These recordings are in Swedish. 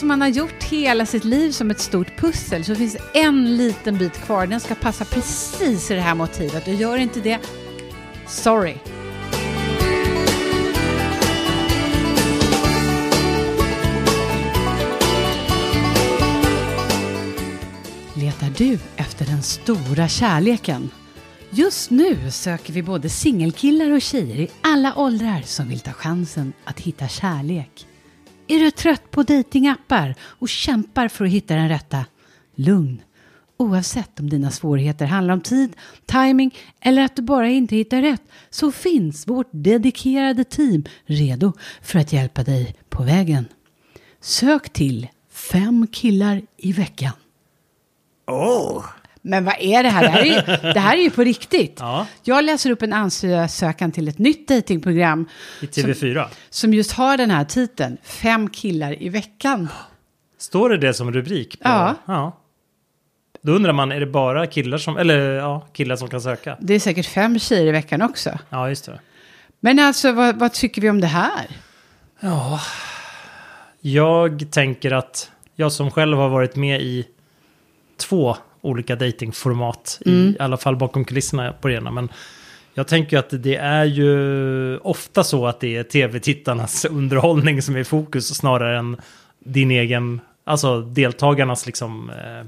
som man har gjort hela sitt liv som ett stort pussel så finns det en liten bit kvar. Den ska passa precis i det här motivet och gör inte det, sorry. Letar du efter den stora kärleken? Just nu söker vi både singelkillar och tjejer i alla åldrar som vill ta chansen att hitta kärlek. Är du trött på datingappar och kämpar för att hitta den rätta? Lugn! Oavsett om dina svårigheter handlar om tid, timing eller att du bara inte hittar rätt så finns vårt dedikerade team redo för att hjälpa dig på vägen. Sök till fem killar i veckan. Åh! Men vad är det här? Det här är ju, det här är ju på riktigt. Ja. Jag läser upp en ansökan till ett nytt datingprogram I TV4. som just har den här titeln, Fem killar i veckan. Står det det som rubrik? På, Ja. ja. Då undrar man, är det bara killar som, eller ja, killar som kan söka? Det är säkert fem tjejer i veckan också. Ja, just det. Men alltså, vad, vad tycker vi om det här? Ja, jag tänker att jag som själv har varit med i två olika datingformat, i alla fall bakom kulisserna på det ena, men jag tänker att det är ju ofta så att det är tv-tittarnas underhållning som är i fokus snarare än din egen, alltså deltagarnas liksom eh,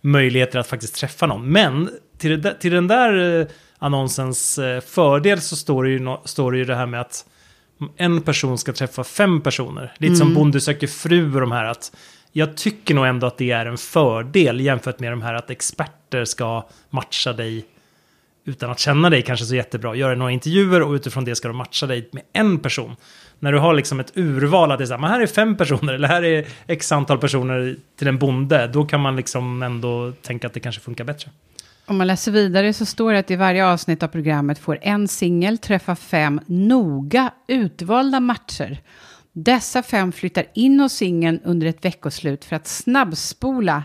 möjligheter att faktiskt träffa någon. Men till, det till den där eh, annonsens eh, fördel så står det, ju står det ju det här med att en person ska träffa fem personer. Lite som Bonde söker fru och de här att jag tycker nog ändå att det är en fördel jämfört med de här att experter ska matcha dig utan att känna dig kanske så jättebra. Göra några intervjuer och utifrån det ska de matcha dig med en person. När du har liksom ett urval att det är så här, men här är fem personer eller här är x antal personer till en bonde. Då kan man liksom ändå tänka att det kanske funkar bättre. Om man läser vidare så står det att i varje avsnitt av programmet får en singel träffa fem noga utvalda matcher. Dessa fem flyttar in hos singeln under ett veckoslut för att snabbspola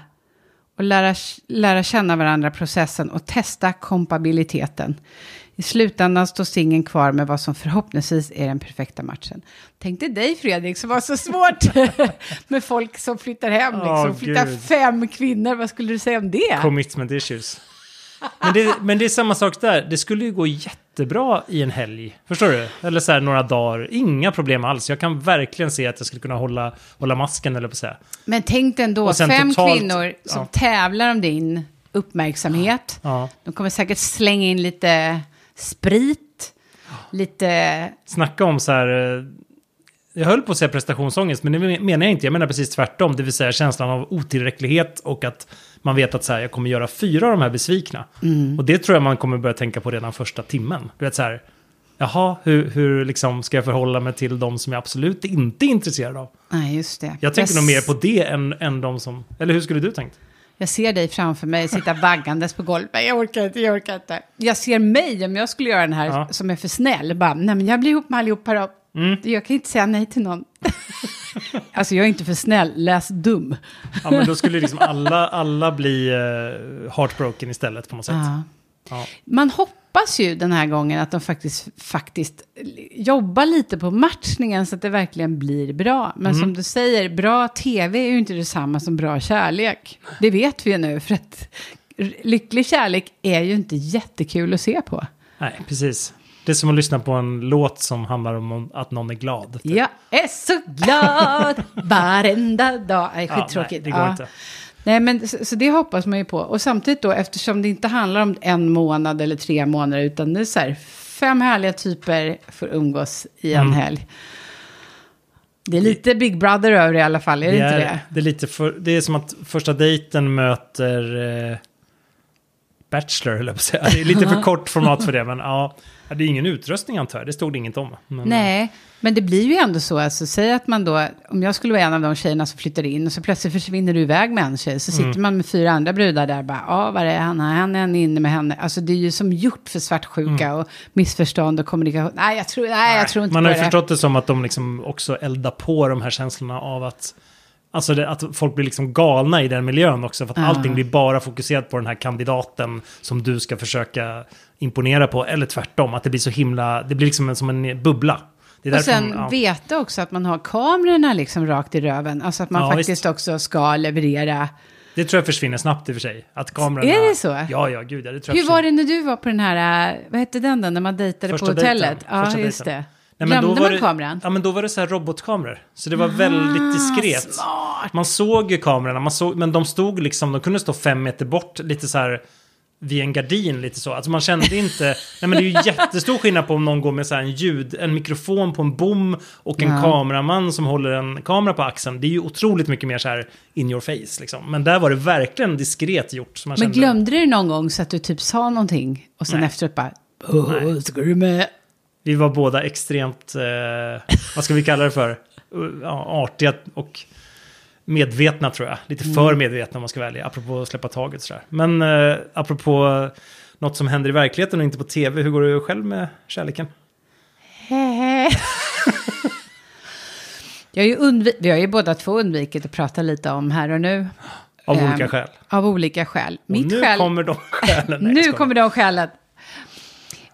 och lära, lära känna varandra processen och testa kompabiliteten. I slutändan står singeln kvar med vad som förhoppningsvis är den perfekta matchen. Tänk dig dig Fredrik som var så svårt med folk som flyttar hem. Liksom. Åh, flyttar Gud. fem kvinnor, vad skulle du säga om det? Commitment issues. Men det, men det är samma sak där. Det skulle ju gå jättebra i en helg. Förstår du? Eller så här några dagar. Inga problem alls. Jag kan verkligen se att jag skulle kunna hålla, hålla masken eller på att säga. Men tänk dig ändå, fem totalt- kvinnor som ja. tävlar om din uppmärksamhet. Ja. De kommer säkert slänga in lite sprit, lite... Snacka om så här... eh, Jag höll på att säga prestationsångest, men det menar jag inte. Jag menar precis tvärtom. Det vill säga känslan av otillräcklighet och att man vet att så här, jag kommer göra fyra av de här besvikna. Och det tror jag man kommer börja tänka på redan första timmen. Du vet så här, jaha, hur, hur liksom ska jag förhålla mig till de som jag absolut inte är intresserad av? Nej, just det. Jag tänker s- nog mer på det än, än de som... Eller hur skulle du tänkt? Jag ser dig framför mig sitta vaggandes på golvet. Jag orkar inte, jag orkar inte. Jag ser mig, om jag skulle göra den här Ja. Mm. som är för snäll. Bara, nej men jag blir ihop med allihopa då. Jag kan inte säga nej till någon. alltså jag är inte för snäll, läs dum. Ja, men då skulle liksom alla, alla bli uh, heartbroken istället på något sätt. Ja. Ja. Man hoppas ju den här gången att de faktiskt, faktiskt jobbar lite på matchningen så att det verkligen blir bra. Men Mm. som du säger, bra tv är ju inte detsamma som bra kärlek. Det vet vi ju nu, för att lycklig kärlek är ju inte jättekul att se på. Nej, precis. Det är som att lyssna på en låt som handlar om att någon är glad. Jag är så glad varenda dag. Nej, Ja, skittråkigt. nej, det går Ja. inte. Nej, men så, så det hoppas man ju på. Och samtidigt då, eftersom det inte handlar om en månad eller tre månader, utan det är så här, fem härliga typer får umgås i en Mm. helg. Det är lite Big Brother över i alla fall, är det, det, inte är, det? det är lite för, det är som att första dejten möter eh, Bachelor, eller på att säga. Det är lite för kort format för det, men ja. Det är ingen utrustning antar jag, det stod det inget om. Men, Nej, men det blir ju ändå så. Alltså, säg att man då, om jag skulle vara en av de tjejerna som flyttar in och så plötsligt försvinner du iväg med en tjej, så Mm. sitter man med fyra andra brudar där bara, ja, vad är han? Han är inne med henne. Alltså det är ju som gjort för svartsjuka och missförstånd och kommunikation. Nej, jag tror, nej, jag tror inte Man har ju det. förstått det som att de liksom också eldar på de här känslorna av att Alltså det, att folk blir liksom galna i den miljön också. För att Ja. allting blir bara fokuserat på den här kandidaten som du ska försöka imponera på. Eller tvärtom, att det blir så himla, det blir liksom en, som en bubbla. Och sen man- ja. veta också att man har kamerorna liksom rakt i röven. Alltså att man Ja, faktiskt visst. också ska leverera. Det tror jag försvinner snabbt i och för sig. Att kamerorna... Är det så? Ja, ja, gud ja, det tror jag Hur var försvinner. det när du var på den här, äh, vad hette den då, när man dejtade Första på hotellet? dejten. Ja, Första just dejten. det. Nej, men då Glömde var man det, kameran? Ja, men då var det så här robotkameror. Så det var väldigt diskret. smart. Man såg ju kamerorna, man såg, men de stod liksom, de kunde stå fem meter bort, lite så här vid en gardin lite så. Alltså man kände inte, nej men det är ju jättestor skillnad på om någon går med så här en ljud, en mikrofon på en bom och en Ja. kameraman som håller en kamera på axeln. Det är ju otroligt mycket mer så här in your face liksom. Men där var det verkligen diskret gjort. Men kände, glömde du någon gång så att du typ sa någonting och sen Nej. efteråt bara, ska du med? Vi var båda extremt, eh, vad ska vi kalla det för, artiga och medvetna tror jag. Lite för medvetna om man ska välja, apropå att släppa taget sådär. Men eh, apropå något som händer i verkligheten och inte på tv, hur går det själv med kärleken? Jag har ju undvi- vi har ju båda två undvikit att prata lite om här och nu. Av olika skäl. Av olika skäl. Och nu skäl... kommer de skälen. Nej, nu kommer de skälen.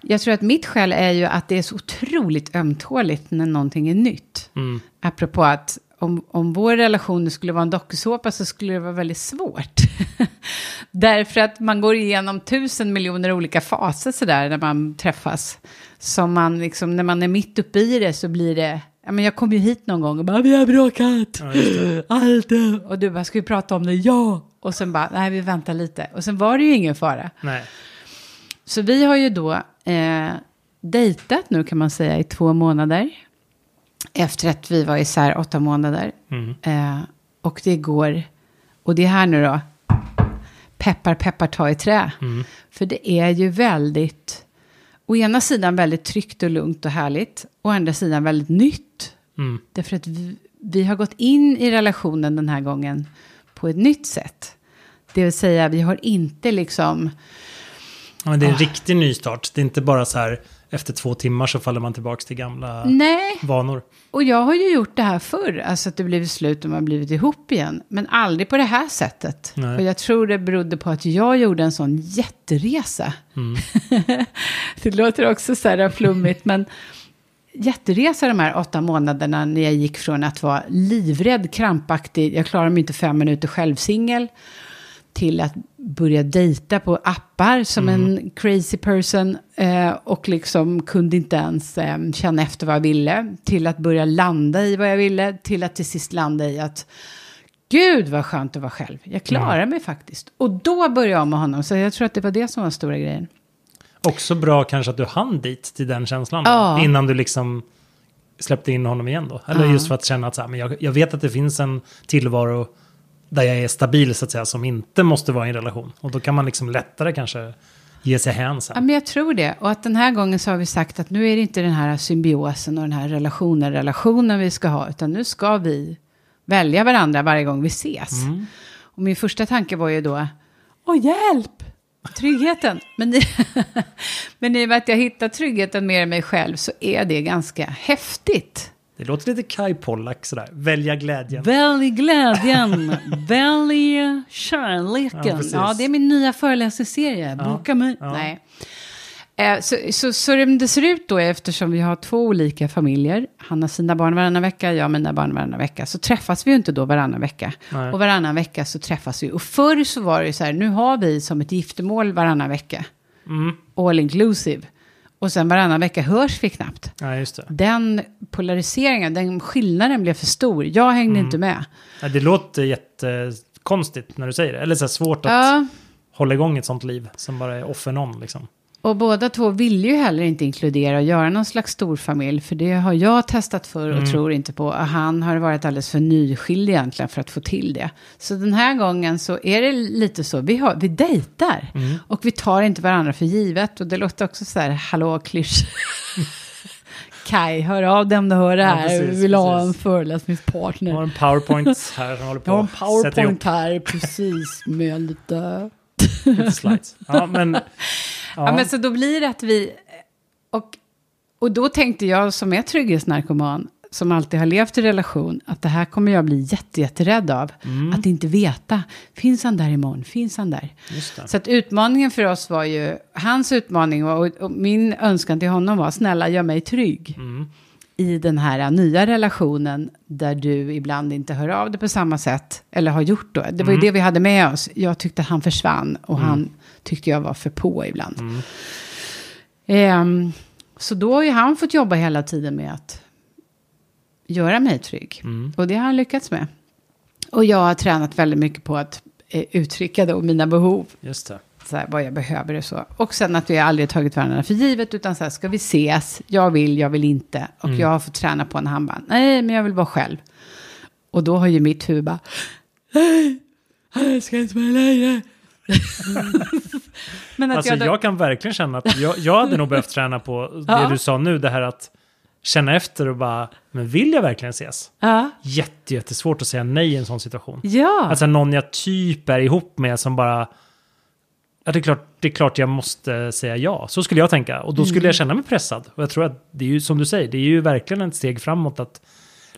Jag tror att mitt skäl är ju att det är så otroligt ömtåligt när någonting är nytt. Mm. Apropå att om, om vår relation skulle vara en dokusåpa så skulle det vara väldigt svårt. Därför att man går igenom tusen miljoner olika faser sådär när man träffas. Som man liksom, när man är mitt uppe i det så blir det, ja men jag kom ju hit någon gång och bara, vi har bråkat. Ja, det. Allt. Och du bara, ska vi prata om det? Ja. Och sen bara, nej vi väntar lite. Och sen var det ju ingen fara. Nej. Så vi har ju då eh, dejtat nu kan man säga i två månader. Efter att vi var isär åtta månader. Mm. Eh, och det går, och det är här nu då, peppar peppar ta i trä. Mm. För det är ju väldigt, å ena sidan väldigt tryggt och lugnt och härligt. Å andra sidan väldigt nytt. Mm. Därför att vi, vi har gått in i relationen den här gången på ett nytt sätt. Det vill säga vi har inte liksom, Ja, men det är Ah. en riktig nystart. Det är inte bara så här, efter två timmar så faller man tillbaka till gamla nej. vanor. Och jag har ju gjort det här förr, alltså att det blivit slut och man blivit ihop igen. Men aldrig på det här sättet. Nej. Och jag tror det berodde på att jag gjorde en sån jätteresa. Mm. det låter också så här flummigt, men jätteresa de här åtta månaderna när jag gick från att vara livrädd, krampaktig, jag klarar mig inte fem minuter själv singel, till att börja dejta på appar som en crazy person eh, och liksom kunde inte ens eh, känna efter vad jag ville, till att börja landa i vad jag ville, till att till sist landa i att gud vad skönt att vara själv, jag klarar mig faktiskt. Och då började jag med honom, så jag tror att det var det som var stora grejen. Också bra kanske att du hann dit till den känslan. då, Ja. Innan du liksom släppte in honom igen då. Eller Ja. just för att känna att så här, men jag, jag vet att det finns en tillvaro där jag är stabil så att säga. Som inte måste vara i en relation. Och då kan man liksom lättare kanske ge sig hän Ja, sen. men jag tror det. Och att den här gången så har vi sagt att nu är det inte den här symbiosen och den här relationen, relationen vi ska ha, utan nu ska vi välja varandra varje gång vi ses. Mm. Och min första tanke var ju då, åh hjälp, tryggheten. Men i, men i och med att jag hittar tryggheten mer i mig själv så är det ganska häftigt. Det låter lite Kai Pollak sådär. Välja glädjen. Välj glädjen, välj kärleken. Ja, Ja, det är min nya föreläsningsserie. Ja, Boka mig. ja. Nej. Eh, Så, så, så det ser ut då, eftersom vi har två olika familjer, han har sina barn varannan vecka, jag mina barn varannan vecka, så träffas vi ju inte då varannan vecka. Nej. Och varannan vecka så träffas vi. Och förr så var det ju så här, nu har vi som ett giftermål varannan vecka, Mm. all inclusive. Och sen varannan vecka hörs vi knappt. Ja. Den polariseringen, den skillnaden blev för stor. Jag hängde Mm. inte med. Ja, det låter jättekonstigt när du säger det. Eller så svårt att Ja, hålla igång ett sånt liv som bara är off and on liksom. Och båda två vill ju heller inte inkludera och göra någon slags storfamilj. För det har jag testat för och Mm. tror inte på. Och han har varit alldeles för nyskild egentligen för att få till det. Så den här gången så är det lite så. Vi, har, vi dejtar. Mm. Och vi tar inte varandra för givet. Och det låter också så här, hallå klysch. Kai, hör av dig om du hör det Ja, här. precis, vi vill ha en föreläsningspartner. Jag har en powerpoint här som håller på Jag har en powerpoint här, precis, med lite... lite slides. Ja, men... Ja, men så då blir det att vi... Och, och då tänkte jag som är trygghetsnarkoman, som alltid har levt i relation, att det här kommer jag bli jätte, jätterädd av. Mm. Att inte veta, finns han där imorgon? Finns han där? Så att utmaningen för oss var ju, hans utmaning var, och, och min önskan till honom var, snälla gör mig trygg. Mm. i den här nya relationen där du ibland inte hör av dig på samma sätt, eller har gjort då. Det var ju det vi hade med oss. Jag tyckte att han försvann och han tyckte jag var för på ibland. Ehm, så då har ju han fått jobba hela tiden med att göra mig trygg. Och det har han lyckats med. Och jag har tränat väldigt mycket på att eh, uttrycka då mina behov. Just det. Så här, vad jag behöver och så. Och sen att vi aldrig tagit varandra för givet. Utan så här, ska vi ses? Jag vill, jag vill inte. Och jag har fått träna på en han bara, nej men jag vill vara själv. Och då har ju mitt huvud bara, nej, jag ska inte vara längre. men att Alltså jag, jag, då, kan verkligen känna att jag, jag hade nog behövt träna på det Ja. du sa nu, det här att känna efter och bara, men vill jag verkligen ses? ja, Jätte, jättesvårt att säga nej i en sån situation. ja. Alltså någon jag typ är ihop med som bara, ja det är klart, det är klart jag måste säga ja. Så skulle jag tänka. Och då skulle Mm. jag känna mig pressad. Och jag tror att det är ju som du säger, det är ju verkligen ett steg framåt att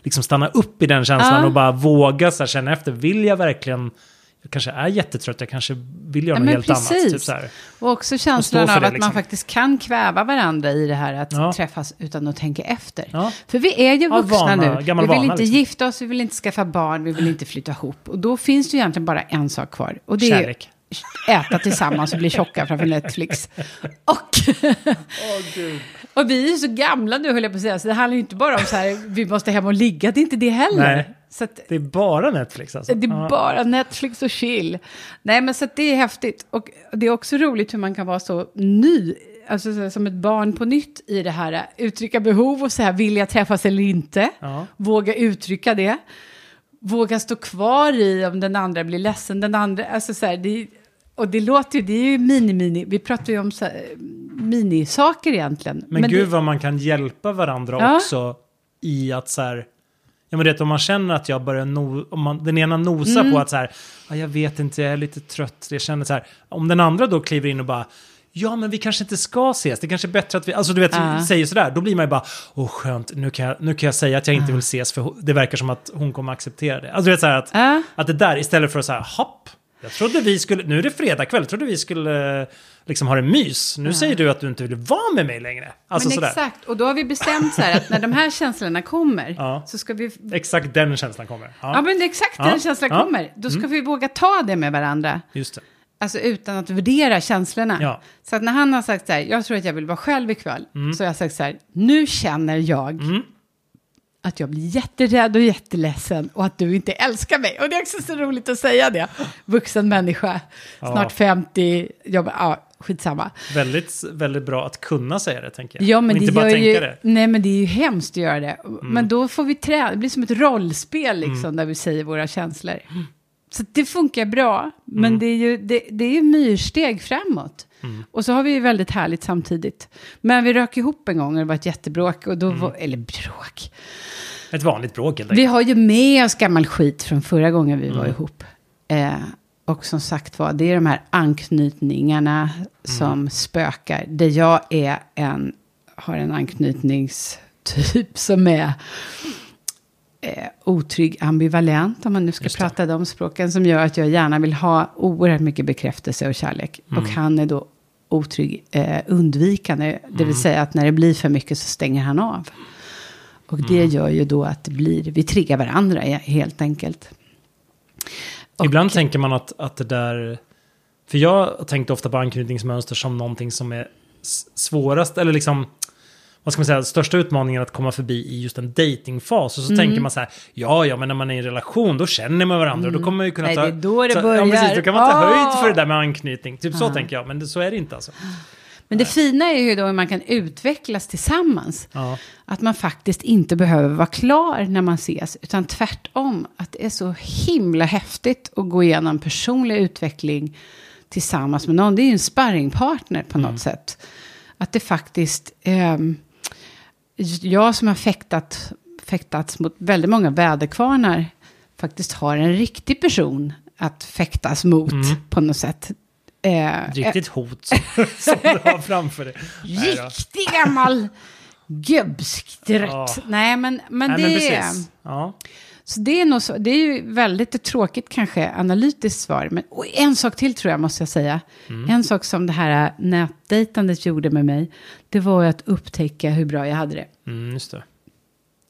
liksom stanna upp i den känslan Ja. och bara våga så här, känna efter. Vill jag verkligen, jag kanske är jättetrött, jag kanske vill göra Ja, något helt annat. precis. Typ så här. Och också känslan för av det, att liksom. man faktiskt kan kväva varandra i det här att Ja. träffas utan att tänka efter. Ja. För vi är ju Ja, vuxna vana, nu. vi vill vana, inte liksom. gifta oss, vi vill inte skaffa barn, vi vill inte flytta ihop. Och då finns det ju egentligen bara en sak kvar. Och det Kärlek. är äta tillsammans och bli tjocka framför Netflix. Och, och vi är ju så gamla nu höll jag på att säga, så det handlar ju inte bara om så här, vi måste hem och ligga, det är inte det heller. Nej. Så att, Det är bara Netflix alltså. det är Ja. bara Netflix och chill. Nej, men så att det är häftigt. Och det är också roligt hur man kan vara så ny, alltså så som ett barn på nytt i det här. Uttrycka behov och så här, vill jag träffas eller inte? Ja. Våga uttrycka det. Våga stå kvar i om den andra blir ledsen. Den andra, alltså så här, det och det låter ju, det är ju mini-mini, vi pratar ju om så här, minisaker egentligen. Men, gud det, vad man kan hjälpa varandra Ja. också i att så här... Ja men det om man känner att jag börjar no, om man, den ena nosar Mm. på att så här, "Ja, jag vet inte, jag är lite trött, jag känner så här, om den andra då kliver in och bara, ja men vi kanske inte ska ses, det kanske är bättre att vi, alltså du vet, Ja. säger sådär, då blir man ju bara, åh skönt, nu kan, jag, nu kan jag säga att jag inte vill ses, för det verkar som att hon kommer acceptera det. Alltså du vet så här att, Ja. att det där, istället för att säga, hopp, jag trodde vi skulle, nu är det fredag kväll, jag trodde vi skulle liksom ha det mys, nu säger du att du inte vill vara med mig längre. Alltså men sådär. exakt, och då har vi bestämt så här att när de här känslorna kommer Ja. så ska vi Exakt den känslan kommer. Ja, Ja, men exakt Ja, den känslan ja. Mm. kommer. Då ska vi våga ta det med varandra. just det. Alltså utan att värdera känslorna. Ja. Så att när han har sagt så här, jag tror att jag vill vara själv ikväll. Så har jag sagt så här, nu känner jag Mm. att jag blir jätterädd och jätteledsen och att du inte älskar mig. Och det är också så roligt att säga det. Vuxen människa, snart 50, jobbar, ja, skitsamma. Väldigt, väldigt bra att kunna säga det, tänker jag. Ja, men Och det inte bara gör tänka ju, det. Mm. nej men det är ju hemskt att göra det. Men då får vi träna, det blir som ett rollspel liksom, Mm. där vi säger våra känslor. Så det funkar bra, men Mm. det är ju det, det är myrsteg framåt. Mm. Och så har vi ju väldigt härligt samtidigt. Men vi rök ihop en gång och det var ett jättebråk. Och då Mm. var, eller bråk. Ett vanligt bråk helt Vi enkelt. har ju med oss gammal skit från förra gången vi var Mm. ihop. Eh, och som sagt var, det är de här anknytningarna Mm. som spökar. Där jag är en, har en anknytningstyp som är eh, otrygg ambivalent, om man nu ska Just det. prata de språken, som gör att jag gärna vill ha oerhört mycket bekräftelse och kärlek. Mm. Och han är då otrygg eh, undvikande, det Mm. vill säga att när det blir för mycket så stänger han av. Och det Mm. gör ju då att det blir, vi triggar varandra helt enkelt. Och- Ibland tänker man att, att det där... För jag tänkte ofta på anknytningsmönster som någonting som är svårast, eller liksom... Vad ska man säga, största utmaningen att komma förbi i just en datingfas. Och så Mm. tänker man så här, ja, ja, men när man är i en relation, då känner man varandra. Då kommer man ju kunna Nej, ta... det är då det så, Ja, börjar. precis, då kan man ta Ah! höjd för det där med anknytning. Typ så tänker jag, men det, så är det inte alltså. Men det fina är ju då hur man kan utvecklas tillsammans. Ja. Att man faktiskt inte behöver vara klar när man ses, utan tvärtom. Att det är så himla häftigt att gå igenom personlig utveckling tillsammans med någon. Det är ju en sparringpartner på något sätt. Att det faktiskt... ehm, jag som har fäktat, fäktats mot väldigt många väderkvarnar faktiskt har en riktig person att fäktas mot på något sätt. Eh, Riktigt hot som, som du har framför dig. Riktig gammal gubbsktrött. Ja. Nej, men, men Nej, det men är... Ja. Så det är, nog så, det är ju väldigt tråkigt kanske, analytiskt svar. Men en sak till tror jag måste jag säga. Mm. En sak som det här nätdejtandet gjorde med mig, det var ju att upptäcka hur bra jag hade det. Mm, just det.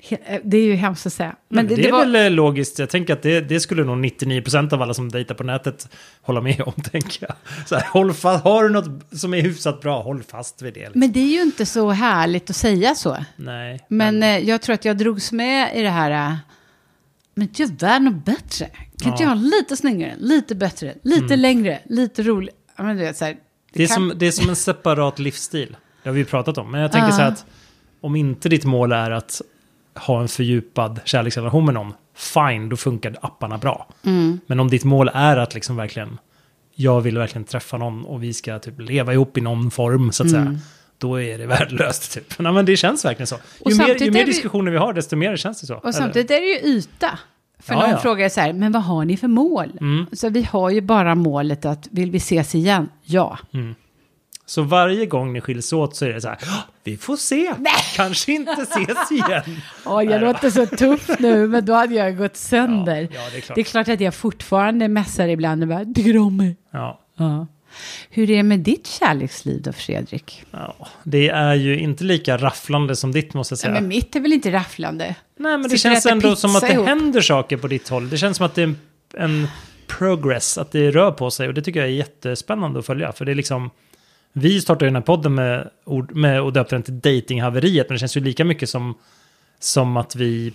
Eh, Det är ju hemskt att säga. Men det, är var- väl eh, logiskt. Jag tänker att det, det skulle nog 99% av alla som dejtar på nätet hålla med om, tänker jag. Så här, håll fast, har du något som är hyfsat bra, håll fast vid det. Liksom. Men det är ju inte så härligt att säga så. Nej. Men eh, jag tror att jag drogs med i det här. Men tyvärr något bättre. Kan inte Ja. jag ha lite snyggare, lite bättre, lite längre, lite roligare? Men du vet, så här, Det är, kan- som, det är som en separat livsstil. Det har vi ju pratat om. Men jag tänker Ja. så här att om inte ditt mål är att ha en fördjupad kärleksrelation med någon, fine, då funkar apparna bra. Mm. Men om ditt mål är att liksom verkligen, jag vill verkligen träffa någon och vi ska typ leva ihop i någon form, så att Mm. säga. Då är det värdelöst. Typ. Nej, men det känns verkligen så. Ju mer, ju mer diskussioner vi har, desto mer känns det så. Och samtidigt är det ju yta. För Ja, någon ja. frågar så här, men vad har ni för mål? Mm. Så vi har ju bara målet att, vill vi ses igen? Ja. Så varje gång ni skiljs åt så är det så här, "Ah, vi får se, kanske inte ses igen. Åh, jag låter så tuff nu, men då hade jag gått sönder. Ja, ja, det är klart. Det är klart att jag fortfarande mässar ibland och bara, tycker om mig. Ja. Ja. Hur är det med ditt kärleksliv då, Fredrik? Ja, det är ju inte lika rafflande som ditt måste jag Ja, säga. men mitt är väl inte rafflande? Nej, men det Sitter känns ändå som att det ihop. händer saker på ditt håll. Det känns som att det är en, en progress, att det rör på sig. Och det tycker jag är jättespännande att följa. För det är liksom, vi startade den här podden med, med och döpte den till datinghaveriet. Men det känns ju lika mycket som, som att vi,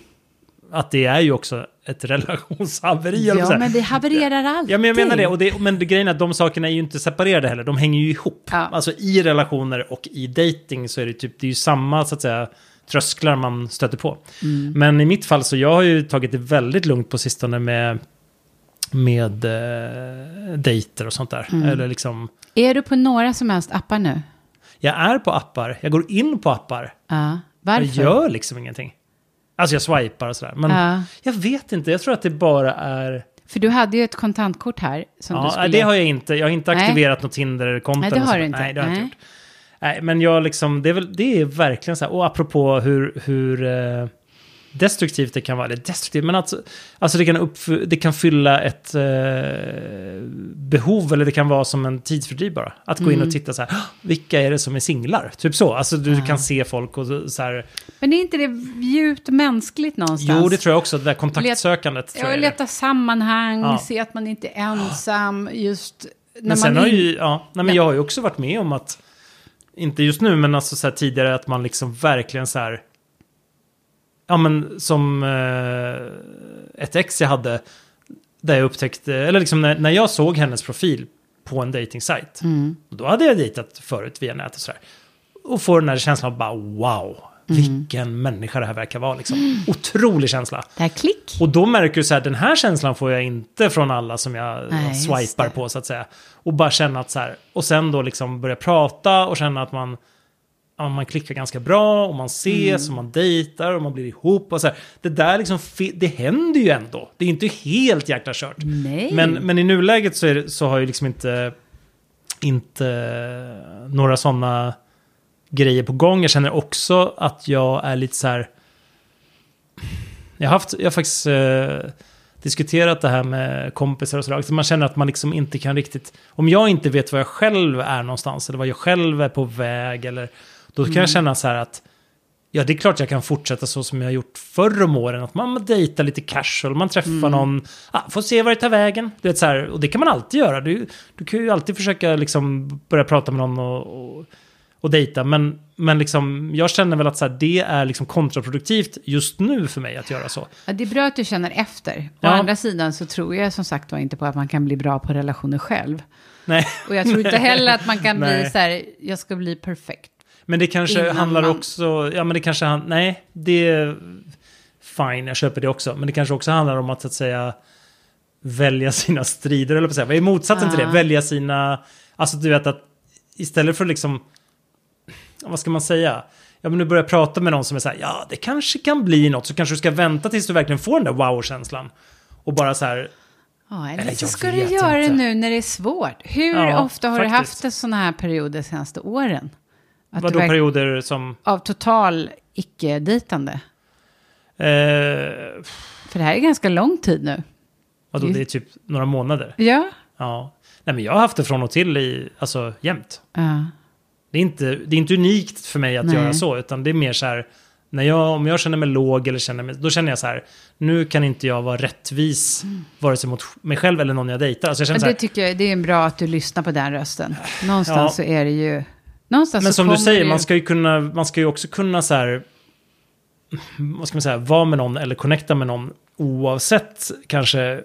att det är ju också ett relationshaveri. Ja, men vi havererar alltid. Ja, men jag menar det. Och det men det, grejen är att de sakerna är ju inte separerade heller. De hänger ju ihop. Ja. Alltså i relationer och i dating så är det typ, det är ju samma så att säga trösklar man stöter på. Mm. Men i mitt fall så jag har ju tagit det väldigt lugnt på sistone med med eh, dejter och sånt där. Mm. Eller liksom, Är du på några som helst appar nu? jag är på appar, jag går in på appar. Ja. Varför? Jag gör liksom ingenting. Alltså jag swipar och sådär. Men Ja. jag vet inte, jag tror att det bara är... För du hade ju ett kontantkort här. Som du Ja, skulle... det har jag inte. Jag har inte Nej. aktiverat något Tinder-konto. Nej, det eller har du inte. Nej, det har jag Nej. inte gjort. Nej, men jag liksom, det är, väl, det är verkligen så här, och apropå hur, hur eh, destruktivt det kan vara, eller destruktivt, men alltså, alltså det, kan uppf- det kan fylla ett eh, behov, eller det kan vara som en tidsfördriv bara. Att gå in Mm. och titta så här, "Ah, vilka är det som är singlar? Typ så, alltså du kan se folk och så- här, Men är inte det djupt mänskligt någonstans? jo det tror jag också, det där kontaktsökandet. tror Jag leta sammanhang, Ja. se att man inte är ensam, just när Men sen man har in- ju, ja, nej, men jag har ju också varit med om att, inte just nu, men alltså så här tidigare att man liksom verkligen så här, ja men som eh, ett ex jag hade, där jag upptäckte, eller liksom när, när jag såg hennes profil på en dejtingsajt, Mm. då hade jag dejtat förut via nätet och sådär. Och får den här känslan av bara wow, vilken människa det här verkar vara liksom. Otrolig känsla. Det här klick. Och då märker du så här, den här känslan får jag inte från alla som jag Nej, swipar på så att säga. Och bara känna att så här, och sen då liksom börja prata och känna att man, man klickar ganska bra och man ses Mm. och man dejtar och man blir ihop och så här. Det där liksom, det händer ju ändå. Det är inte helt jäkla kört. Men, men i nuläget så, det, så har jag liksom inte, inte några sådana grejer på gång. Jag känner också att jag är lite så här... Jag har, haft, jag har faktiskt eh, diskuterat det här med kompisar och sådär. Alltså man känner att man liksom inte kan riktigt... Om jag inte vet var jag själv är någonstans eller vad jag själv är på väg eller... Då kan jag känna så här att... Ja, det är klart jag kan fortsätta så som jag har gjort förr om åren. Att man dejtar lite casual, man träffar någon, ah, får se var det tar vägen. Du vet, så här, och det kan man alltid göra. Du, du kan ju alltid försöka liksom börja prata med någon och, och, och dejta. Men, men liksom, jag känner väl att så här, det är liksom kontraproduktivt just nu för mig att göra så. Ja, det är bra att du känner efter. Å Ja. andra sidan så tror jag som sagt var inte på att man kan bli bra på relationer själv. Nej, Och jag tror inte heller att man kan bli Nej. så här, jag ska bli perfekt. Men det kanske Innan handlar man- också, ja men det kanske, han, nej, det är fine, jag köper det också. Men det kanske också handlar om att så att säga välja sina strider, eller på säga, vad är motsatsen till det? Ja. Välja sina, alltså du vet att istället för liksom, vad ska man säga? Ja men nu börjar prata med någon som är så här, ja det kanske kan bli något, så kanske du ska vänta tills du verkligen får den där wow-känslan. Och bara så här, Ja, eller, Eller så ska du göra det inte. nu när det är svårt. Hur Ja, ofta har du faktiskt. haft en sån här period de senaste åren? Att vadå perioder som... Av total icke-dejtande? Eh, För det här är ganska lång tid nu. vadå, det är typ några månader. Ja. Ja. Nej, men jag har haft det från och till i, alltså jämt. ja. Det är inte, det är inte unikt för mig att Nej. göra så, utan det är mer så här, när jag, om jag känner mig låg eller känner mig, då känner jag så här, nu kan inte jag vara rättvis, vare sig mot mig själv eller någon jag dejtar. Alltså jag känner Men så det här, tycker jag, det är bra att du lyssnar på den rösten. Någonstans Ja. så är det ju... Någonstans men så som du säger, ju- man ska ju kunna, man ska ju också kunna så här, vad ska man säga, vara med någon eller connecta med någon oavsett kanske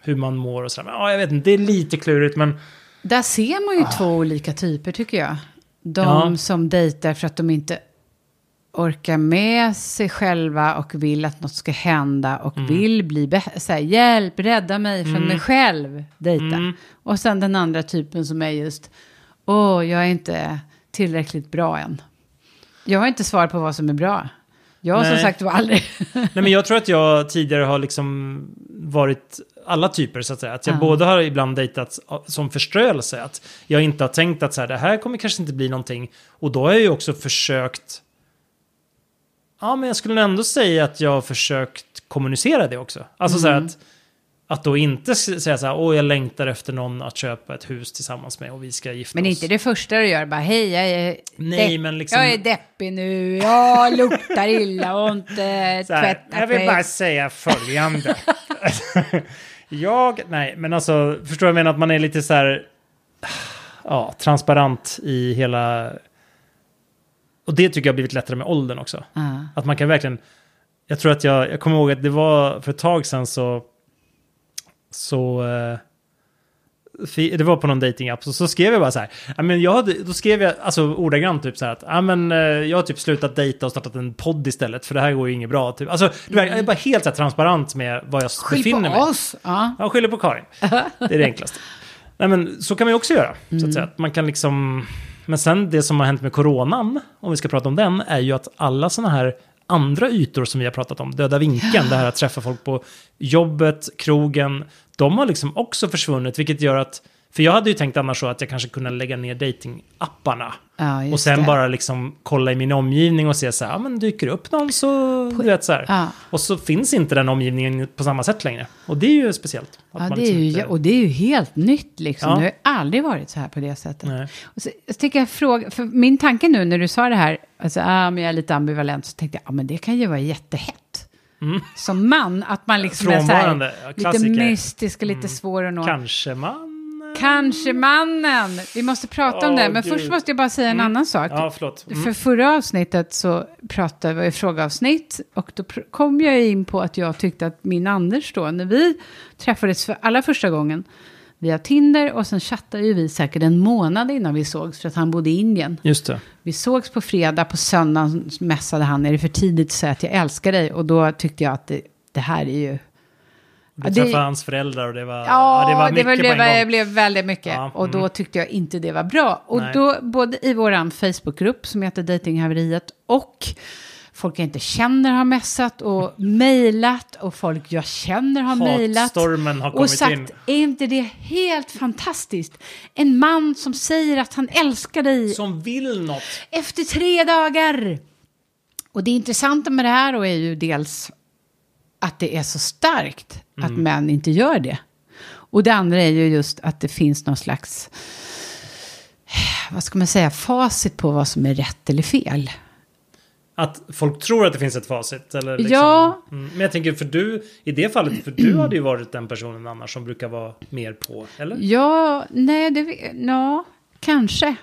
hur man mår och sådär. Men, Ja, jag vet inte, det är lite klurigt men Där ser man ju två olika typer tycker jag. De Ja. som dejtar för att de inte orkar med sig själva och vill att något ska hända och Mm. vill bli bä- så här, hjälp, rädda mig från mig själv, dejta. Mm. Och sen den andra typen som är just, åh, jag är inte tillräckligt bra än. Jag har inte svar på vad som är bra. Jag har som sagt var aldrig... Nej, men jag tror att jag tidigare har liksom varit alla typer så att säga. Att jag Ja. både har ibland dejtat som förströelse. Att jag inte har tänkt att så här, det här kommer kanske inte bli någonting. Och då har jag ju också försökt. Ja, men jag skulle ändå säga att jag har försökt kommunicera det också. Alltså så här Mm. att. Att då inte säga så här, åh jag längtar efter någon att köpa ett hus tillsammans med och vi ska gifta Men oss. inte det första du gör, bara hej, jag är, Nej, depp- men liksom- jag är deppig nu, jag luktar illa och inte här, tvättat jag vill mig. bara säga följande. jag, nej, men alltså, förstår jag menar? Att man är lite så här, ja, transparent i hela... Och det tycker jag har blivit lättare med åldern också. Ja. Att man kan verkligen, jag tror att jag, jag kommer ihåg att det var för ett tag sedan så, så, eh, det var på någon datingapp så, så skrev jag bara så här, ja, men jag hade, då skrev jag alltså ordagrant typ så här att, ja men eh, jag har typ slutat dejta och startat en podd istället för det här går ju inget bra. Typ. Alltså, du vet, jag är bara helt så här, transparent med vad jag Skyll befinner på mig. oss. Ja. Ja, skyller på Karin. Det är det enklaste. Nej, men så kan man ju också göra. Så Mm. att säga. Att man kan liksom... Men sen det som har hänt med coronan, om vi ska prata om den, är ju att alla sådana här andra ytor som vi har pratat om, döda vinkeln, det här att träffa folk på jobbet, krogen, de har liksom också försvunnit, vilket gör att... För jag hade ju tänkt annars så att jag kanske kunde lägga ner datingapparna Ja, och sen det. bara liksom kolla i min omgivning och se så här, ja men dyker det upp någon så, du vet så här. Ja. Och så finns inte den omgivningen på samma sätt längre. Och det är ju speciellt. Ja, det är liksom ju, inte- och det är ju helt nytt liksom. Ja. Det har ju aldrig varit så här på det sättet. Nej. Och så, jag tänker jag fråga, för min tanke nu när du sa det här, alltså, ah, men jag är lite ambivalent, så tänkte jag, ah, men det kan ju vara jättehett. Som man, att man liksom är så här, Mm. Lite. Mm. mystisk och lite svår att nå. Kanske man... Kanske mannen. Vi måste prata om Åh, det, men Gud. först måste jag bara säga en annan sak. Ja. Mm. För förra avsnittet så pratade vi frågeavsnitt och då kom jag in på att jag tyckte att min Anders då, när vi träffades för allra första gången via Tinder och sen chattade ju vi säkert en månad innan vi sågs för att han bodde i Indien. Just det. Vi sågs på fredag, på söndagen mässade han, är det för tidigt att säga att jag älskar dig? Och då tyckte jag att det, det här är ju... Du Ja, det- träffade hans föräldrar och det var, Ja, det var det, mycket var, på det, var, det blev väldigt mycket. Ja, Och då mm. tyckte jag inte det var bra. Och Nej. då, både i vår Facebookgrupp som heter Datinghaveriet och folk jag inte känner har messat och mejlat och folk jag känner har mejlat. Och sagt, in. är inte det helt fantastiskt? En man som säger att han älskar dig Som vill något. efter tre dagar. Och det intressanta med det här då är ju dels att det är så starkt att män inte gör det. Och det andra är ju just att det finns någon slags, vad ska man säga, facit på vad som är rätt eller fel. Att folk tror att det finns ett facit. Eller liksom, Ja. Mm. Men jag tänker för du, i det fallet, för du hade ju varit den personen annars som brukar vara mer på, eller? Ja, nej, det, ja, kanske.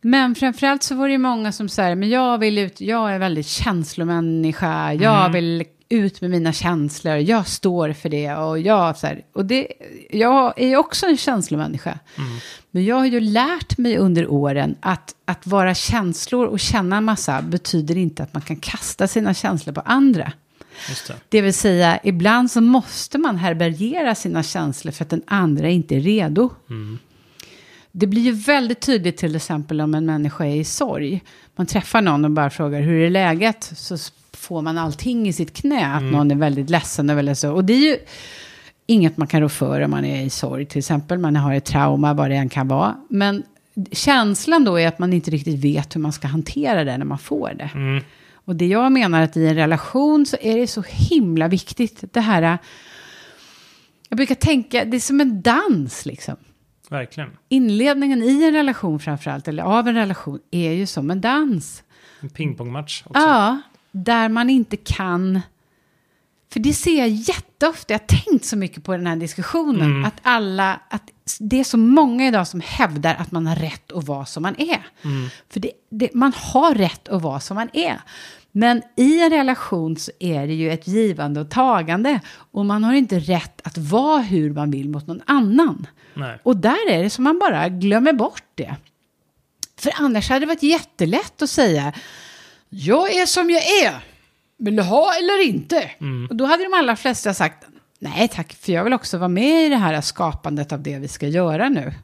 Men framförallt så var det ju många som säger, men jag vill ut, jag är väldigt känslomänniska, jag vill ut med mina känslor, jag står för det och jag så här, och det, jag är ju också en känslomänniska. Men jag har ju lärt mig under åren att, att vara känslor och känna en massa betyder inte att man kan kasta sina känslor på andra. Det. Det vill säga, ibland så måste man härbärgera sina känslor för att den andra inte är redo. Det blir ju väldigt tydligt till exempel om en människa är i sorg. Man träffar någon och bara frågar hur är läget? Så får man allting i sitt knä, att någon är väldigt ledsen och väldigt så. Och det är ju inget man kan rå för om man är i sorg till exempel. Man har ett trauma, vad det än kan vara. Men känslan då är att man inte riktigt vet hur man ska hantera det när man får det. Mm. Och det jag menar att i en relation så är det så himla viktigt. Det här, jag brukar tänka, det är som en dans liksom. Verkligen. Inledningen i en relation framförallt, eller av en relation, är ju som en dans. En pingpongmatch också. Ja, där man inte kan... För det ser jag jätteofta, jag har tänkt så mycket på den här diskussionen, Mm. att alla, att det är så många idag som hävdar att man har rätt att vara som man är. Mm. För det, det, man har rätt att vara som man är. Men i en relation så är det ju ett givande och tagande. Och man har inte rätt att vara hur man vill mot någon annan. Nej. Och där är det som man bara glömmer bort det. För annars hade det varit jättelätt att säga jag är som jag är. Vill du ha eller inte? Och då hade de allra flesta sagt nej tack, för jag vill också vara med i det här skapandet av det vi ska göra nu.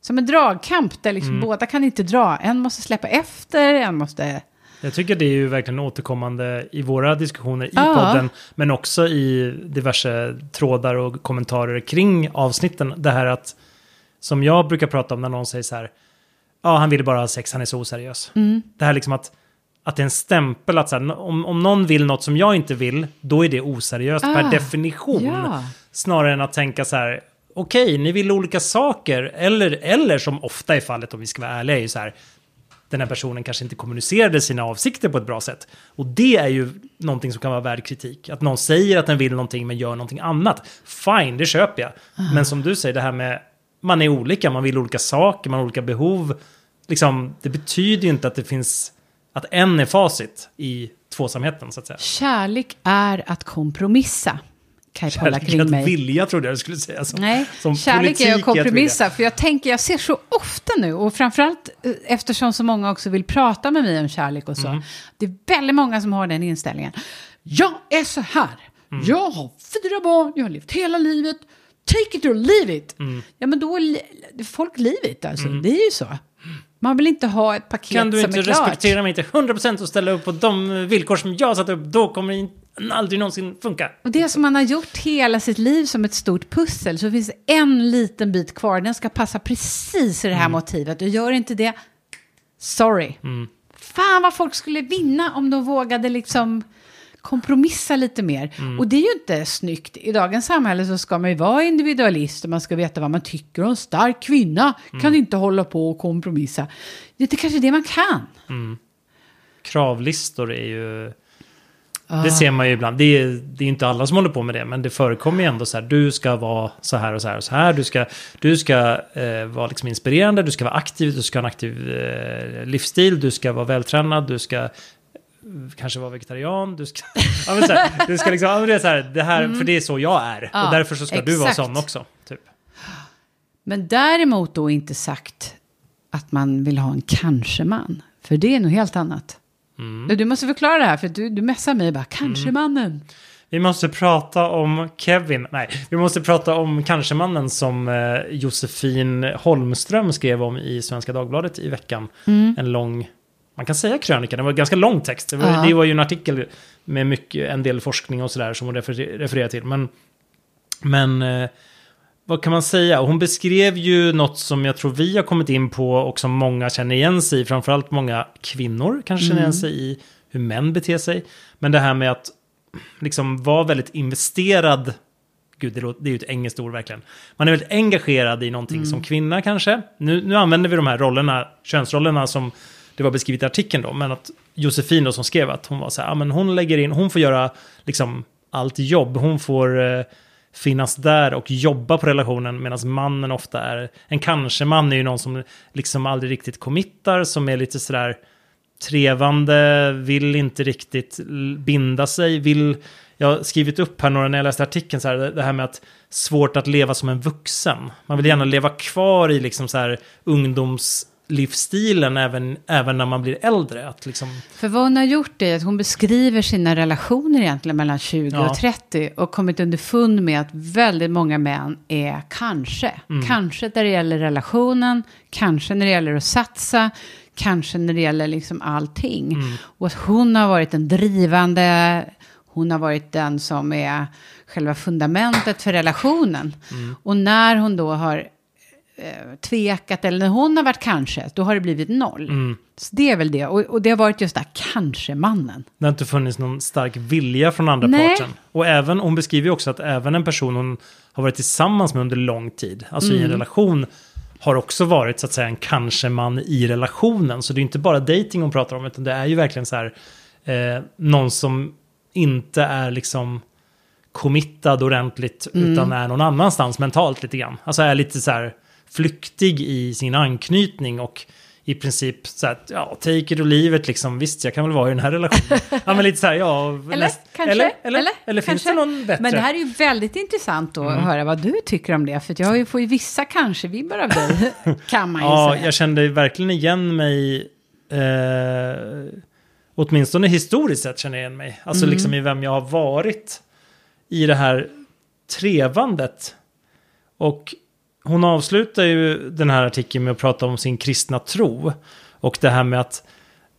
Som en dragkamp där liksom båda kan inte dra. En måste släppa efter, en måste... Jag tycker det är ju verkligen återkommande i våra diskussioner i Ja. podden, men också i diverse trådar och kommentarer kring avsnitten. Det här att, som jag brukar prata om när någon säger så här, ja han vill bara ha sex, han är så oseriös. Mm. Det här liksom att, att det är en stämpel att så här, om, om någon vill något som jag inte vill, då är det oseriöst per Ah, definition. ja. Snarare än att tänka så här, okej, ni vill olika saker, eller, eller som ofta är fallet om vi ska vara ärliga, är ju så här, den här personen kanske inte kommunicerade sina avsikter på ett bra sätt. Och det är ju någonting som kan vara värd kritik. Att någon säger att den vill någonting men gör någonting annat. Fine, det köper jag. Men som du säger, det här med man är olika, man vill olika saker, man har olika behov. Liksom, det betyder ju inte att det finns, att en är facit i tvåsamheten så att säga. Kärlek är att kompromissa. Kan Kärlek kring mig. vilja trodde jag du skulle säga. Som, Nej, som kärlek är att kompromissa. För jag tänker, jag ser så ofta nu, och framförallt eh, eftersom så många också vill prata med mig om kärlek och så. Mm. Det är väldigt många som har den inställningen. Jag är så här. Mm. Jag har fyra barn, jag har levt hela livet. Take it or leave it. Mm. Ja, men då är folk livet alltså. Det är ju så. Man vill inte ha ett paket Kan du som inte är klart. respektera mig till 100% och ställa upp på de villkor som jag satt upp, då kommer det in- aldrig någonsin funka. Och det som man har gjort hela sitt liv som ett stort pussel, så finns en liten bit kvar. Den ska passa precis i det här motivet. Och gör inte det, sorry. Fan vad folk skulle vinna om de vågade liksom kompromissa lite mer. Och det är ju inte snyggt. I dagens samhälle så ska man ju vara individualist och man ska veta vad man tycker. Och en stark kvinna kan inte hålla på och kompromissa. Det är kanske det man kan. Kravlistor är ju... Ah. Det ser man ju ibland. Det är, det är inte alla som håller på med det, men det förekommer ju ändå så här. Du ska vara så här och så här och så här. Du ska, du ska eh, vara liksom inspirerande, du ska vara aktiv, du ska ha en aktiv eh, livsstil, du ska vara vältränad, du ska eh, kanske vara vegetarian, du ska... ja, men så här, du ska liksom, ja, det är så här, det här, för det är så jag är. Mm. Ja, och därför så ska du vara exakt. sån också. Typ. Men däremot då inte sagt att man vill ha en kanske-man. För det är nog helt annat. Du, Du måste förklara det här, för du, du messar mig bara, kanske-mannen. Vi måste prata om Kevin. Nej, vi måste prata om kanske-mannen som eh, Josefin Holmström skrev om i Svenska Dagbladet i veckan. En lång, man kan säga krönika, det var en ganska lång text. Det var, Ja. det var ju en artikel med mycket, en del forskning och sådär som hon refer, refererar till. Men, men eh, vad kan man säga? Hon beskrev ju något som jag tror vi har kommit in på och som många känner igen sig i. Framförallt många kvinnor kanske känner igen sig i hur män beter sig. Men det här med att liksom vara väldigt investerad. Gud, det, låter, det är ju ett engelskt ord verkligen. Man är väldigt engagerad i någonting som kvinna kanske. Nu, nu använder vi de här rollerna, könsrollerna som det var beskrivet i artikeln då. Men att Josefin då som skrev att hon var så här, ja men hon lägger in, hon får göra liksom allt jobb. Hon får eh, finnas där och jobba på relationen medan mannen ofta är, en kanske-man är ju någon som liksom aldrig riktigt committar, som är lite sådär trevande, vill inte riktigt binda sig, vill... Jag har skrivit upp här några när jag läste artikeln, så här, det- här med att svårt att leva som en vuxen. Man vill gärna leva kvar i liksom så här ungdoms ungdomslivsstilen även, även när man blir äldre. Att liksom, För vad hon har gjort är att hon beskriver sina relationer egentligen mellan 20 Ja. och 30 och kommit underfund med att väldigt många män är kanske. Mm. Kanske när det gäller relationen, kanske när det gäller att satsa, kanske när det gäller liksom allting. Mm. Och att hon har varit den drivande, hon har varit den som är själva fundamentet för relationen. Mm. Och när hon då har eh, tvekat, eller när hon har varit kanske, då har det blivit noll. Mm. Så det är väl det. Och, och det har varit just där kanske-mannen. det har inte funnits någon stark vilja från andra Nej. parten. Och även, hon beskriver ju också att även en person hon har varit tillsammans med under lång tid, alltså i en relation, har också varit så att säga en kanske-man i relationen. Så det är inte bara dating hon pratar om, utan det är ju verkligen så här eh, någon som inte är liksom committad ordentligt, utan är någon annanstans mentalt lite grann. Alltså är lite så här flyktig i sin anknytning och i princip så här, ja, take it or leave it liksom. Visst, jag kan väl vara i den här relationen. ja, men lite så här, ja. Eller näst- kanske. Eller, eller, eller, eller finns det någon bättre? Men det här är ju väldigt intressant då att höra vad du tycker om det. För att jag får ju vissa kanske-vibbar av dig, kan man ju Ja, säga. jag kände verkligen igen mig. Eh, åtminstone historiskt sett känner jag igen mig. Alltså liksom i vem jag har varit i det här trevandet. Och hon avslutar ju den här artikeln med att prata om sin kristna tro. Och det här med att,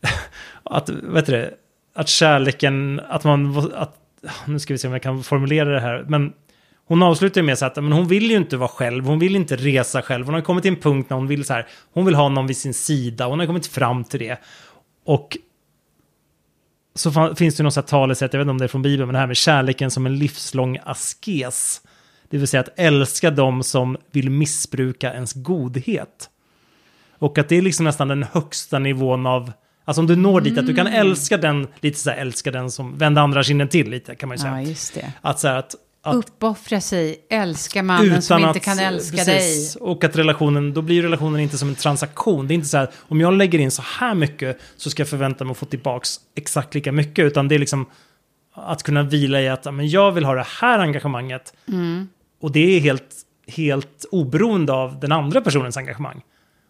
att vet du det, att kärleken, att man, att, nu ska vi se om jag kan formulera det här, men hon avslutar ju med så att men hon vill ju inte vara själv, hon vill inte resa själv. Hon har kommit till en punkt när hon vill så här, hon vill ha någon vid sin sida, hon har kommit fram till det. Och så finns det något här talesätt, jag vet inte om det är från Bibeln, men det här med kärleken som en livslång askes. Det vill säga att älska dem som vill missbruka ens godhet. Och att det är liksom nästan den högsta nivån av, alltså om du når dit att du kan älska den, lite så här älska den som vänder andra kinden till lite kan man ju säga. Ja, just det. Att så här att, att Uppoffra sig, älska mannen som inte kan eh, älska precis, Och att relationen, då blir relationen inte som en transaktion. Det är inte så här, om jag lägger in så här mycket så ska jag förvänta mig att få tillbaks exakt lika mycket. Utan det är liksom att kunna vila i att men jag vill ha det här engagemanget. Mm. Och det är helt, helt oberoende av den andra personens engagemang.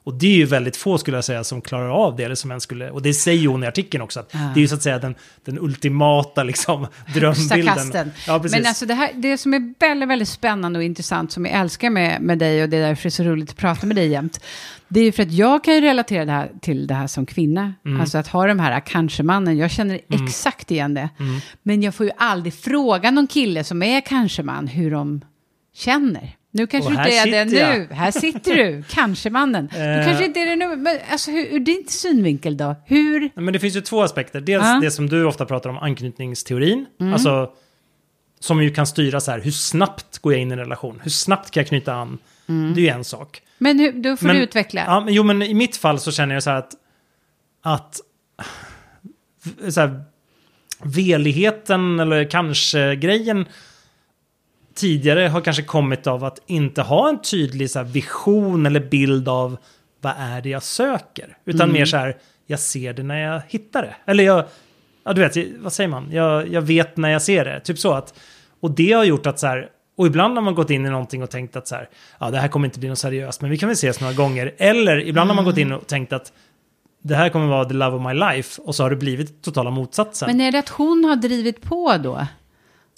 Och det är ju väldigt få skulle jag säga som klarar av det. Eller som en skulle, och det säger hon i artikeln också. Att Ja. Det är ju så att säga den, den ultimata liksom, drömbilden. Ja, precis. Men alltså det, här, det som är väldigt, väldigt spännande och intressant som jag älskar med, med dig och det är därför det är så roligt att prata med dig jämt. Det är ju för att jag kan ju relatera det här, till det här som kvinna. Mm. Alltså att ha de här kanske-mannen. Jag känner exakt igen det. Men jag får ju aldrig fråga någon kille som är kanske-man hur de känner. Nu kanske du inte är det nu. Här sitter du, kanske-mannen. Du Eh. kanske inte är det nu. Men alltså hur, ur din synvinkel då? Hur? Men det finns ju två aspekter. Dels Ja. det som du ofta pratar om, anknytningsteorin. Mm. Alltså, som ju kan styra så här, hur snabbt går jag in i en relation? Hur snabbt kan jag knyta an? Mm. Det är ju en sak. Men hur, då får Men- du utveckla. Ja, men, jo, men i mitt fall så känner jag så här att, att så här, veligheten eller kanske grejen tidigare har kanske kommit av att inte ha en tydlig så vision eller bild av vad är det jag söker. Utan mer så här, jag ser det när jag hittar det. Eller jag, ja du vet, vad säger man? Jag, jag vet när jag ser det. Typ så att, och det har gjort att så här, och ibland har man gått in i någonting och tänkt att så här, ja det här kommer inte bli något seriöst, men vi kan väl ses några gånger. Eller ibland har man gått in och tänkt att det här kommer vara the love of my life, och så har det blivit totala motsatsen. Men är det att hon har drivit på då?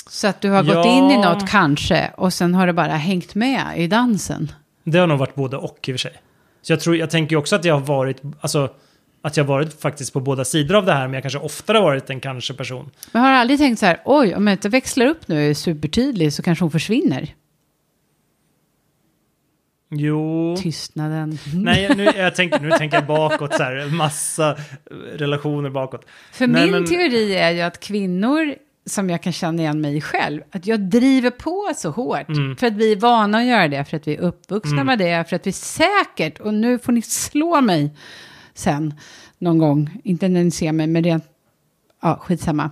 Så att du har gått Ja. in i något kanske och sen har det bara hängt med i dansen? Det har nog varit både och i och för sig. Så jag, tror, jag tänker också att jag har varit, alltså, att jag har varit faktiskt på båda sidor av det här, men jag kanske oftare har varit en kanske-person. Men har du aldrig tänkt så här, oj, om jag inte växlar upp nu är supertydlig så kanske hon försvinner? Jo... Tystnaden. Nej, nu, jag tänker, nu tänker jag bakåt så här, massa relationer bakåt. För Nej, min men- teori är ju att kvinnor, som jag kan känna igen mig i själv, att jag driver på så hårt. Mm. För att vi är vana att göra det, för att vi är uppvuxna med det, för att vi säkert, och nu får ni slå mig sen någon gång, inte när ni ser mig, men rent, ja, skitsamma.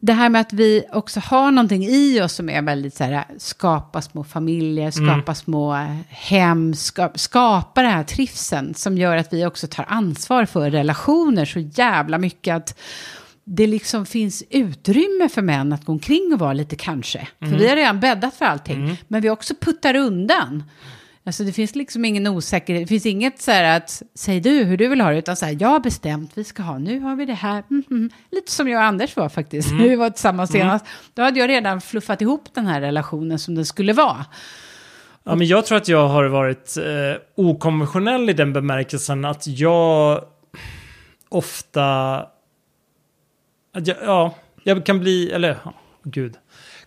Det här med att vi också har någonting i oss som är väldigt så här, skapa små familjer, skapa små hem, skapa, skapa det här trivseln som gör att vi också tar ansvar för relationer så jävla mycket att det liksom finns utrymme för män att gå omkring och vara lite kanske. För vi har redan bäddat för allting, men vi också puttar undan. Alltså det finns liksom ingen osäkerhet, det finns inget så här att säg du hur du vill ha det, utan så här jag har bestämt vi ska ha, nu har vi det här, mm, mm. lite som jag och Anders var faktiskt, när vi var tillsammans senast. Då hade jag redan fluffat ihop den här relationen som den skulle vara. Ja, men jag tror att jag har varit eh, okonventionell i den bemärkelsen att jag ofta... Att jag, ja, jag kan bli, eller ja, gud.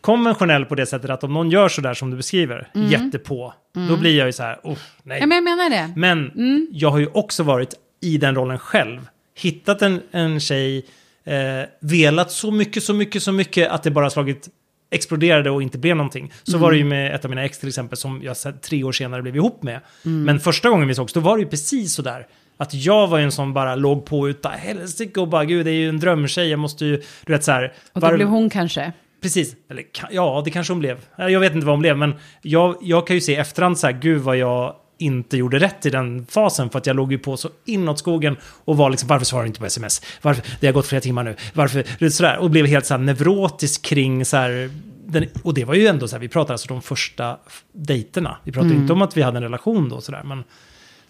Konventionell på det sättet att om någon gör sådär som du beskriver, jättepå, då blir jag ju så här, oh, nej. Ja men jag menar det. Men jag har ju också varit i den rollen själv. Hittat en, en tjej, eh, velat så mycket, så mycket, så mycket att det bara slagit exploderade och inte blev någonting. Så var det ju med ett av mina ex till exempel som jag tre år senare blev ihop med. Men första gången vi sågs, då var det ju precis sådär. Att jag var ju en som bara låg på utan helsike och bara gud det är ju en drömtjej, jag måste ju, du vet så här. Och då var- blev hon kanske... Precis, eller ja det kanske hon blev. Jag vet inte vad hon blev men jag, jag kan ju se efterhand så här, gud vad jag inte gjorde rätt i den fasen för att jag låg ju på så inåt skogen och var liksom varför svarar du inte på sms? Varför? Det har gått flera timmar nu. Varför? Sådär, och blev helt så här neurotisk kring så här den, och det var ju ändå så här, vi pratade alltså de första dejterna. Vi pratade inte om att vi hade en relation då sådär men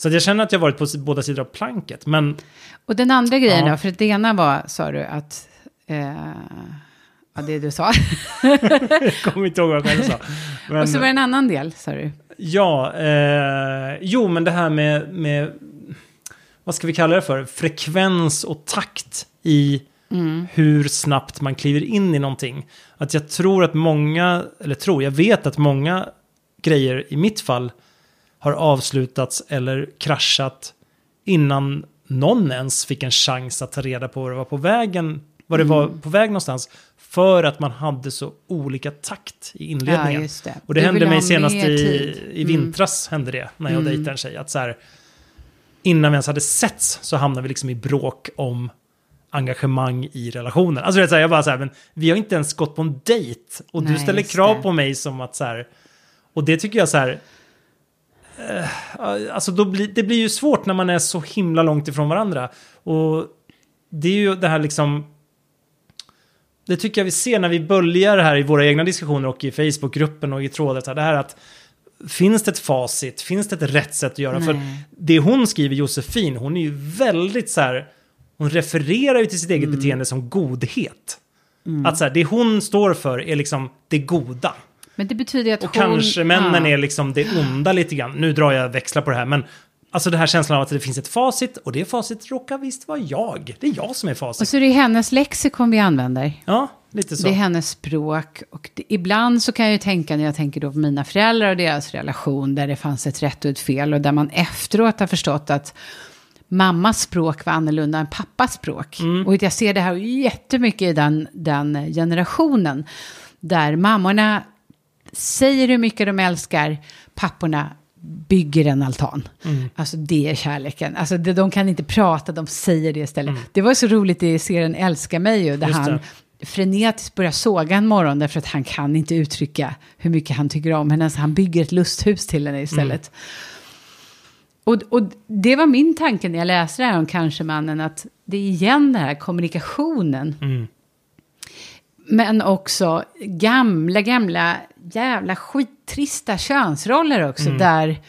så jag känner att jag varit på båda sidor av planket. Men Och den andra grejen Ja. då, för det ena var, sa du, att... Eh, ja, det du sa. jag kommer inte ihåg vad jag själv sa. Men, och så var det en annan del, sa du. Ja, eh, jo men det här med, med, vad ska vi kalla det för, frekvens och takt i hur snabbt man kliver in i någonting. Att jag tror att många, eller tror, jag vet att många grejer i mitt fall har avslutats eller kraschat innan någon ens fick en chans att ta reda på vad det var på vägen, vad det var på väg någonstans. För att man hade så olika takt i inledningen. Ja, det. Och det Du hände mig senast i, tid. i Mm. vintras hände det, när jag dejtade en tjej. Att så här, innan vi ens hade setts så hamnade vi liksom i bråk om engagemang i relationen. Alltså det är så här, jag bara så här, men vi har inte ens gått på en dejt. Och du Nej, ställer just krav på mig som att så här, och det tycker jag så här, alltså då blir, det blir ju svårt när man är så himla långt ifrån varandra. Och det är ju det här liksom, det tycker jag vi ser när vi böljar här i våra egna diskussioner och i Facebookgruppen och i så här, Det här att finns det ett facit? Finns det ett rätt sätt att göra? För Nej. det hon skriver, Josefin, hon är ju väldigt så här, hon refererar ju till sitt eget beteende som godhet. Att så här, det hon står för är liksom det goda. Men det betyder att Och hon... kanske männen ja. är liksom det onda lite grann. Nu drar jag växlar på det här, men alltså det här känslan av att det finns ett facit och det facit råkar visst vara jag. Det är jag som är Och facit. så är det hennes lexikon vi använder. Ja, lite så. Det är hennes språk. Och det, ibland så kan jag ju tänka när jag tänker då på mina föräldrar och deras relation där det fanns ett rätt och ett fel och där man efteråt har förstått att mammas språk var annorlunda än pappas språk. Och jag ser det här jättemycket i den, den generationen där mammorna säger hur mycket de älskar, papporna bygger en altan. Alltså det är kärleken. Alltså det, de kan inte prata, de säger det istället. Det var så roligt i serien Älska mig ju, där Just han det. frenetiskt börjar såga en morgon därför att han kan inte uttrycka hur mycket han tycker om henne. Så han bygger ett lusthus till henne istället. Och, och det var min tanke när jag läste det här om Kanske-mannen, att det är igen den här kommunikationen. Mm. Men också gamla, gamla, jävla skittrista könsroller också. Mm. Där,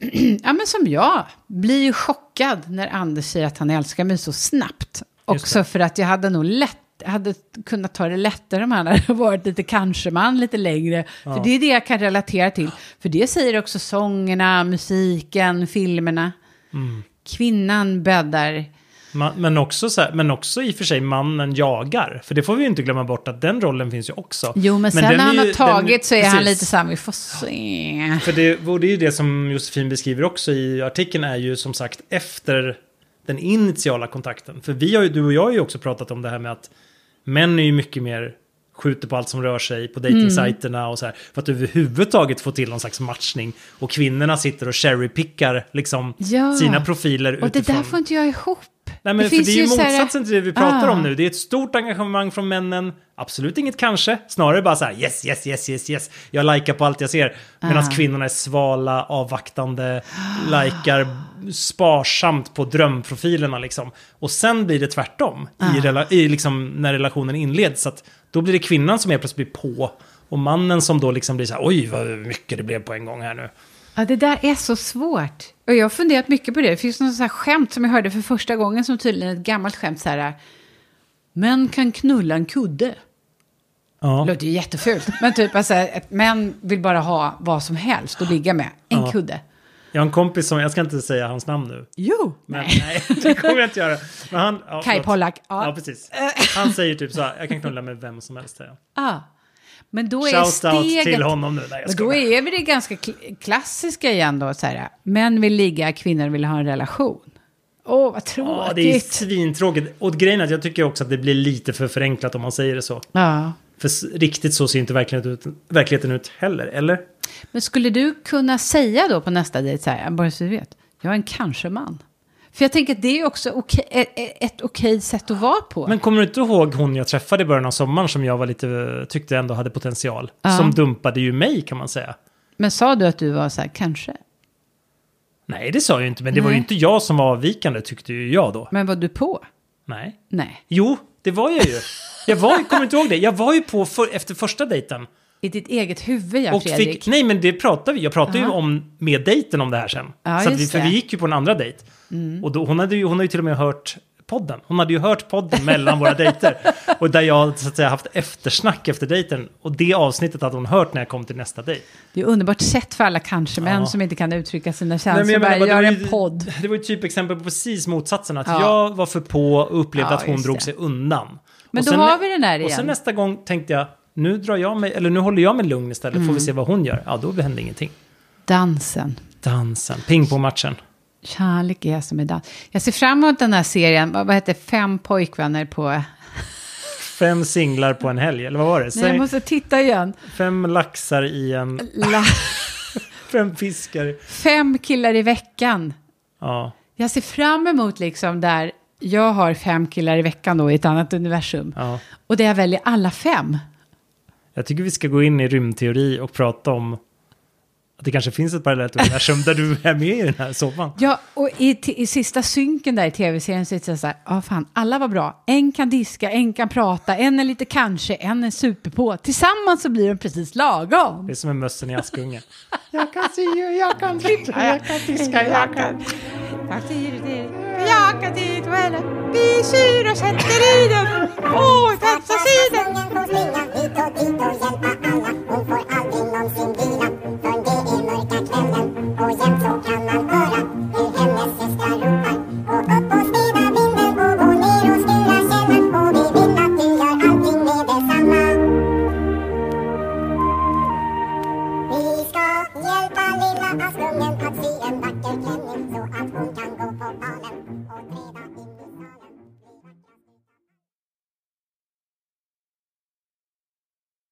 ja men som jag, blir ju chockad när Anders säger att han älskar mig så snabbt. Också för att jag hade nog lätt, hade kunnat ta det lättare om han hade varit lite kanske-man lite längre. För det är det jag kan relatera till. För det säger också sångerna, musiken, filmerna. Mm. Kvinnan bäddar. Ma- Men också, så här, men också i och för sig mannen jagar. För det får vi ju inte glömma bort att den rollen finns ju också. Jo, men sen den när är han ju- har den- tagit så är han precis. lite så här, vi får se. För det, och det är ju det som Josefin beskriver också i artikeln är ju som sagt efter den initiala kontakten. För vi har ju, du och jag har ju också pratat om det här med att män är ju mycket mer skjuter på allt som rör sig på dejtingsajterna och så här. För att överhuvudtaget få till någon slags matchning. Och kvinnorna sitter och cherrypickar liksom Ja. sina profiler Och det utifrån. där får inte jag ihop. Nej, men för finns det är ju här- motsatsen till det vi pratar Ah. om nu. Det är ett stort engagemang från männen. Absolut inget kanske. Snarare bara så här yes, yes, yes, yes, yes. Jag likar på allt jag ser. Medan Ah. kvinnorna är svala, avvaktande, likar sparsamt på drömprofilerna liksom. Och sen blir det tvärtom Ah. i, rela- i liksom när relationen inleds. Så att då blir det kvinnan som är plötsligt blir på. Och mannen som då liksom blir så här, oj vad mycket det blev på en gång här nu. Ja, det där är så svårt. Och jag har funderat mycket på det. Det finns något så här skämt som jag hörde för första gången som tydligen är ett gammalt skämt så här. Män kan knulla en kudde. Ja. Det låter ju jättefult. Men typ alltså, att män vill bara ha vad som helst att ligga med. En Ja. kudde. Jag har en kompis som, jag ska inte säga hans namn nu. Jo! Men, nej. det kommer jag inte göra. Men han, ja, förlåt. Pollak. Ja. Ja. precis. Han säger typ så här, jag kan knulla med vem som helst. Han. Ah. Men då är steget... till honom nu. Nej, Men då är vi det ganska kl- klassiska igen då. Så här, män vill ligga, kvinnor vill ha en relation. Åh, vad tråkigt. Ja, det är svintråkigt. Och grejen är att jag tycker också att det blir lite för förenklat om man säger det så. Ja. För riktigt så ser inte verkligheten ut, verkligheten ut heller, eller? Men skulle du kunna säga då på nästa dejt så här, bara så du vet, jag är en kanske-man. För jag tänker att det är också okej, ett, ett okej sätt att vara på. Men kommer du inte ihåg hon jag träffade i början av sommaren som jag var lite, tyckte ändå hade potential? Ja. Som dumpade ju mig kan man säga. Men sa du att du var så här, kanske? Nej, det sa jag ju inte, men det var ju Nej. inte jag som var avvikande tyckte ju jag då. Men var du på? Nej. Nej. Jo, det var jag ju. Jag var ju, kommer inte ihåg det? Jag var ju på för, efter första dejten. I ditt eget huvud, ja, Och Fredrik. fick, nej men det pratade vi, jag pratade ju Aha. om med dejten om det här sen. Ja, så vi, för det. Mm. vi gick ju på en andra dejt. Och då, hon, hade ju, hon har ju till och med hört podden. Hon hade ju hört podden mellan våra dejter. Och där jag så att säga haft eftersnack efter dejten. Och det avsnittet hade hon hört när jag kom till nästa dejt. Det är underbart sätt för alla kanske-män Ja. som inte kan uttrycka sina Nej, känslor. men jag bara gör en ju- podd. Det var ju typ exempel på precis motsatsen. Att Ja. jag var för på och upplevde Ja, att hon drog det. sig undan. Men Och då sen- har vi den där Och sen igen. nästa gång tänkte jag, nu drar jag mig, eller nu håller jag mig lugn istället, Mm. får vi se vad hon gör. Ja, då hände ingenting. Dansen. Dansen, pingpongmatchen. Kärlek är som är dans. Jag ser fram emot den här serien. Vad, vad heter? Fem pojkvänner på... Fem singlar på en helg, eller vad var det? Nej, jag Säg, måste titta igen. Fem laxar i en... La... Fem fiskar. Fem killar i veckan. Ja. Jag ser fram emot liksom där jag har fem killar i veckan då i ett annat universum. ja. Och där jag väljer alla fem. Jag tycker vi ska gå in i rymdteori och prata om att det kanske finns ett parallellt universum där du är med i den här soppan. Ja, och i, i sista synken där i tv-serien så är det så här, ja fan, alla var bra. En kan diska, en kan prata, en är lite kanske, en är superpå. Tillsammans så blir de precis lagom. Det är som en mössen i Askungen. Jag kan sy jag kan klippa, jag kan diska, jag kan... Jag kan dit och henne. Vi syr och sätter i den. Åh, dansa sidan.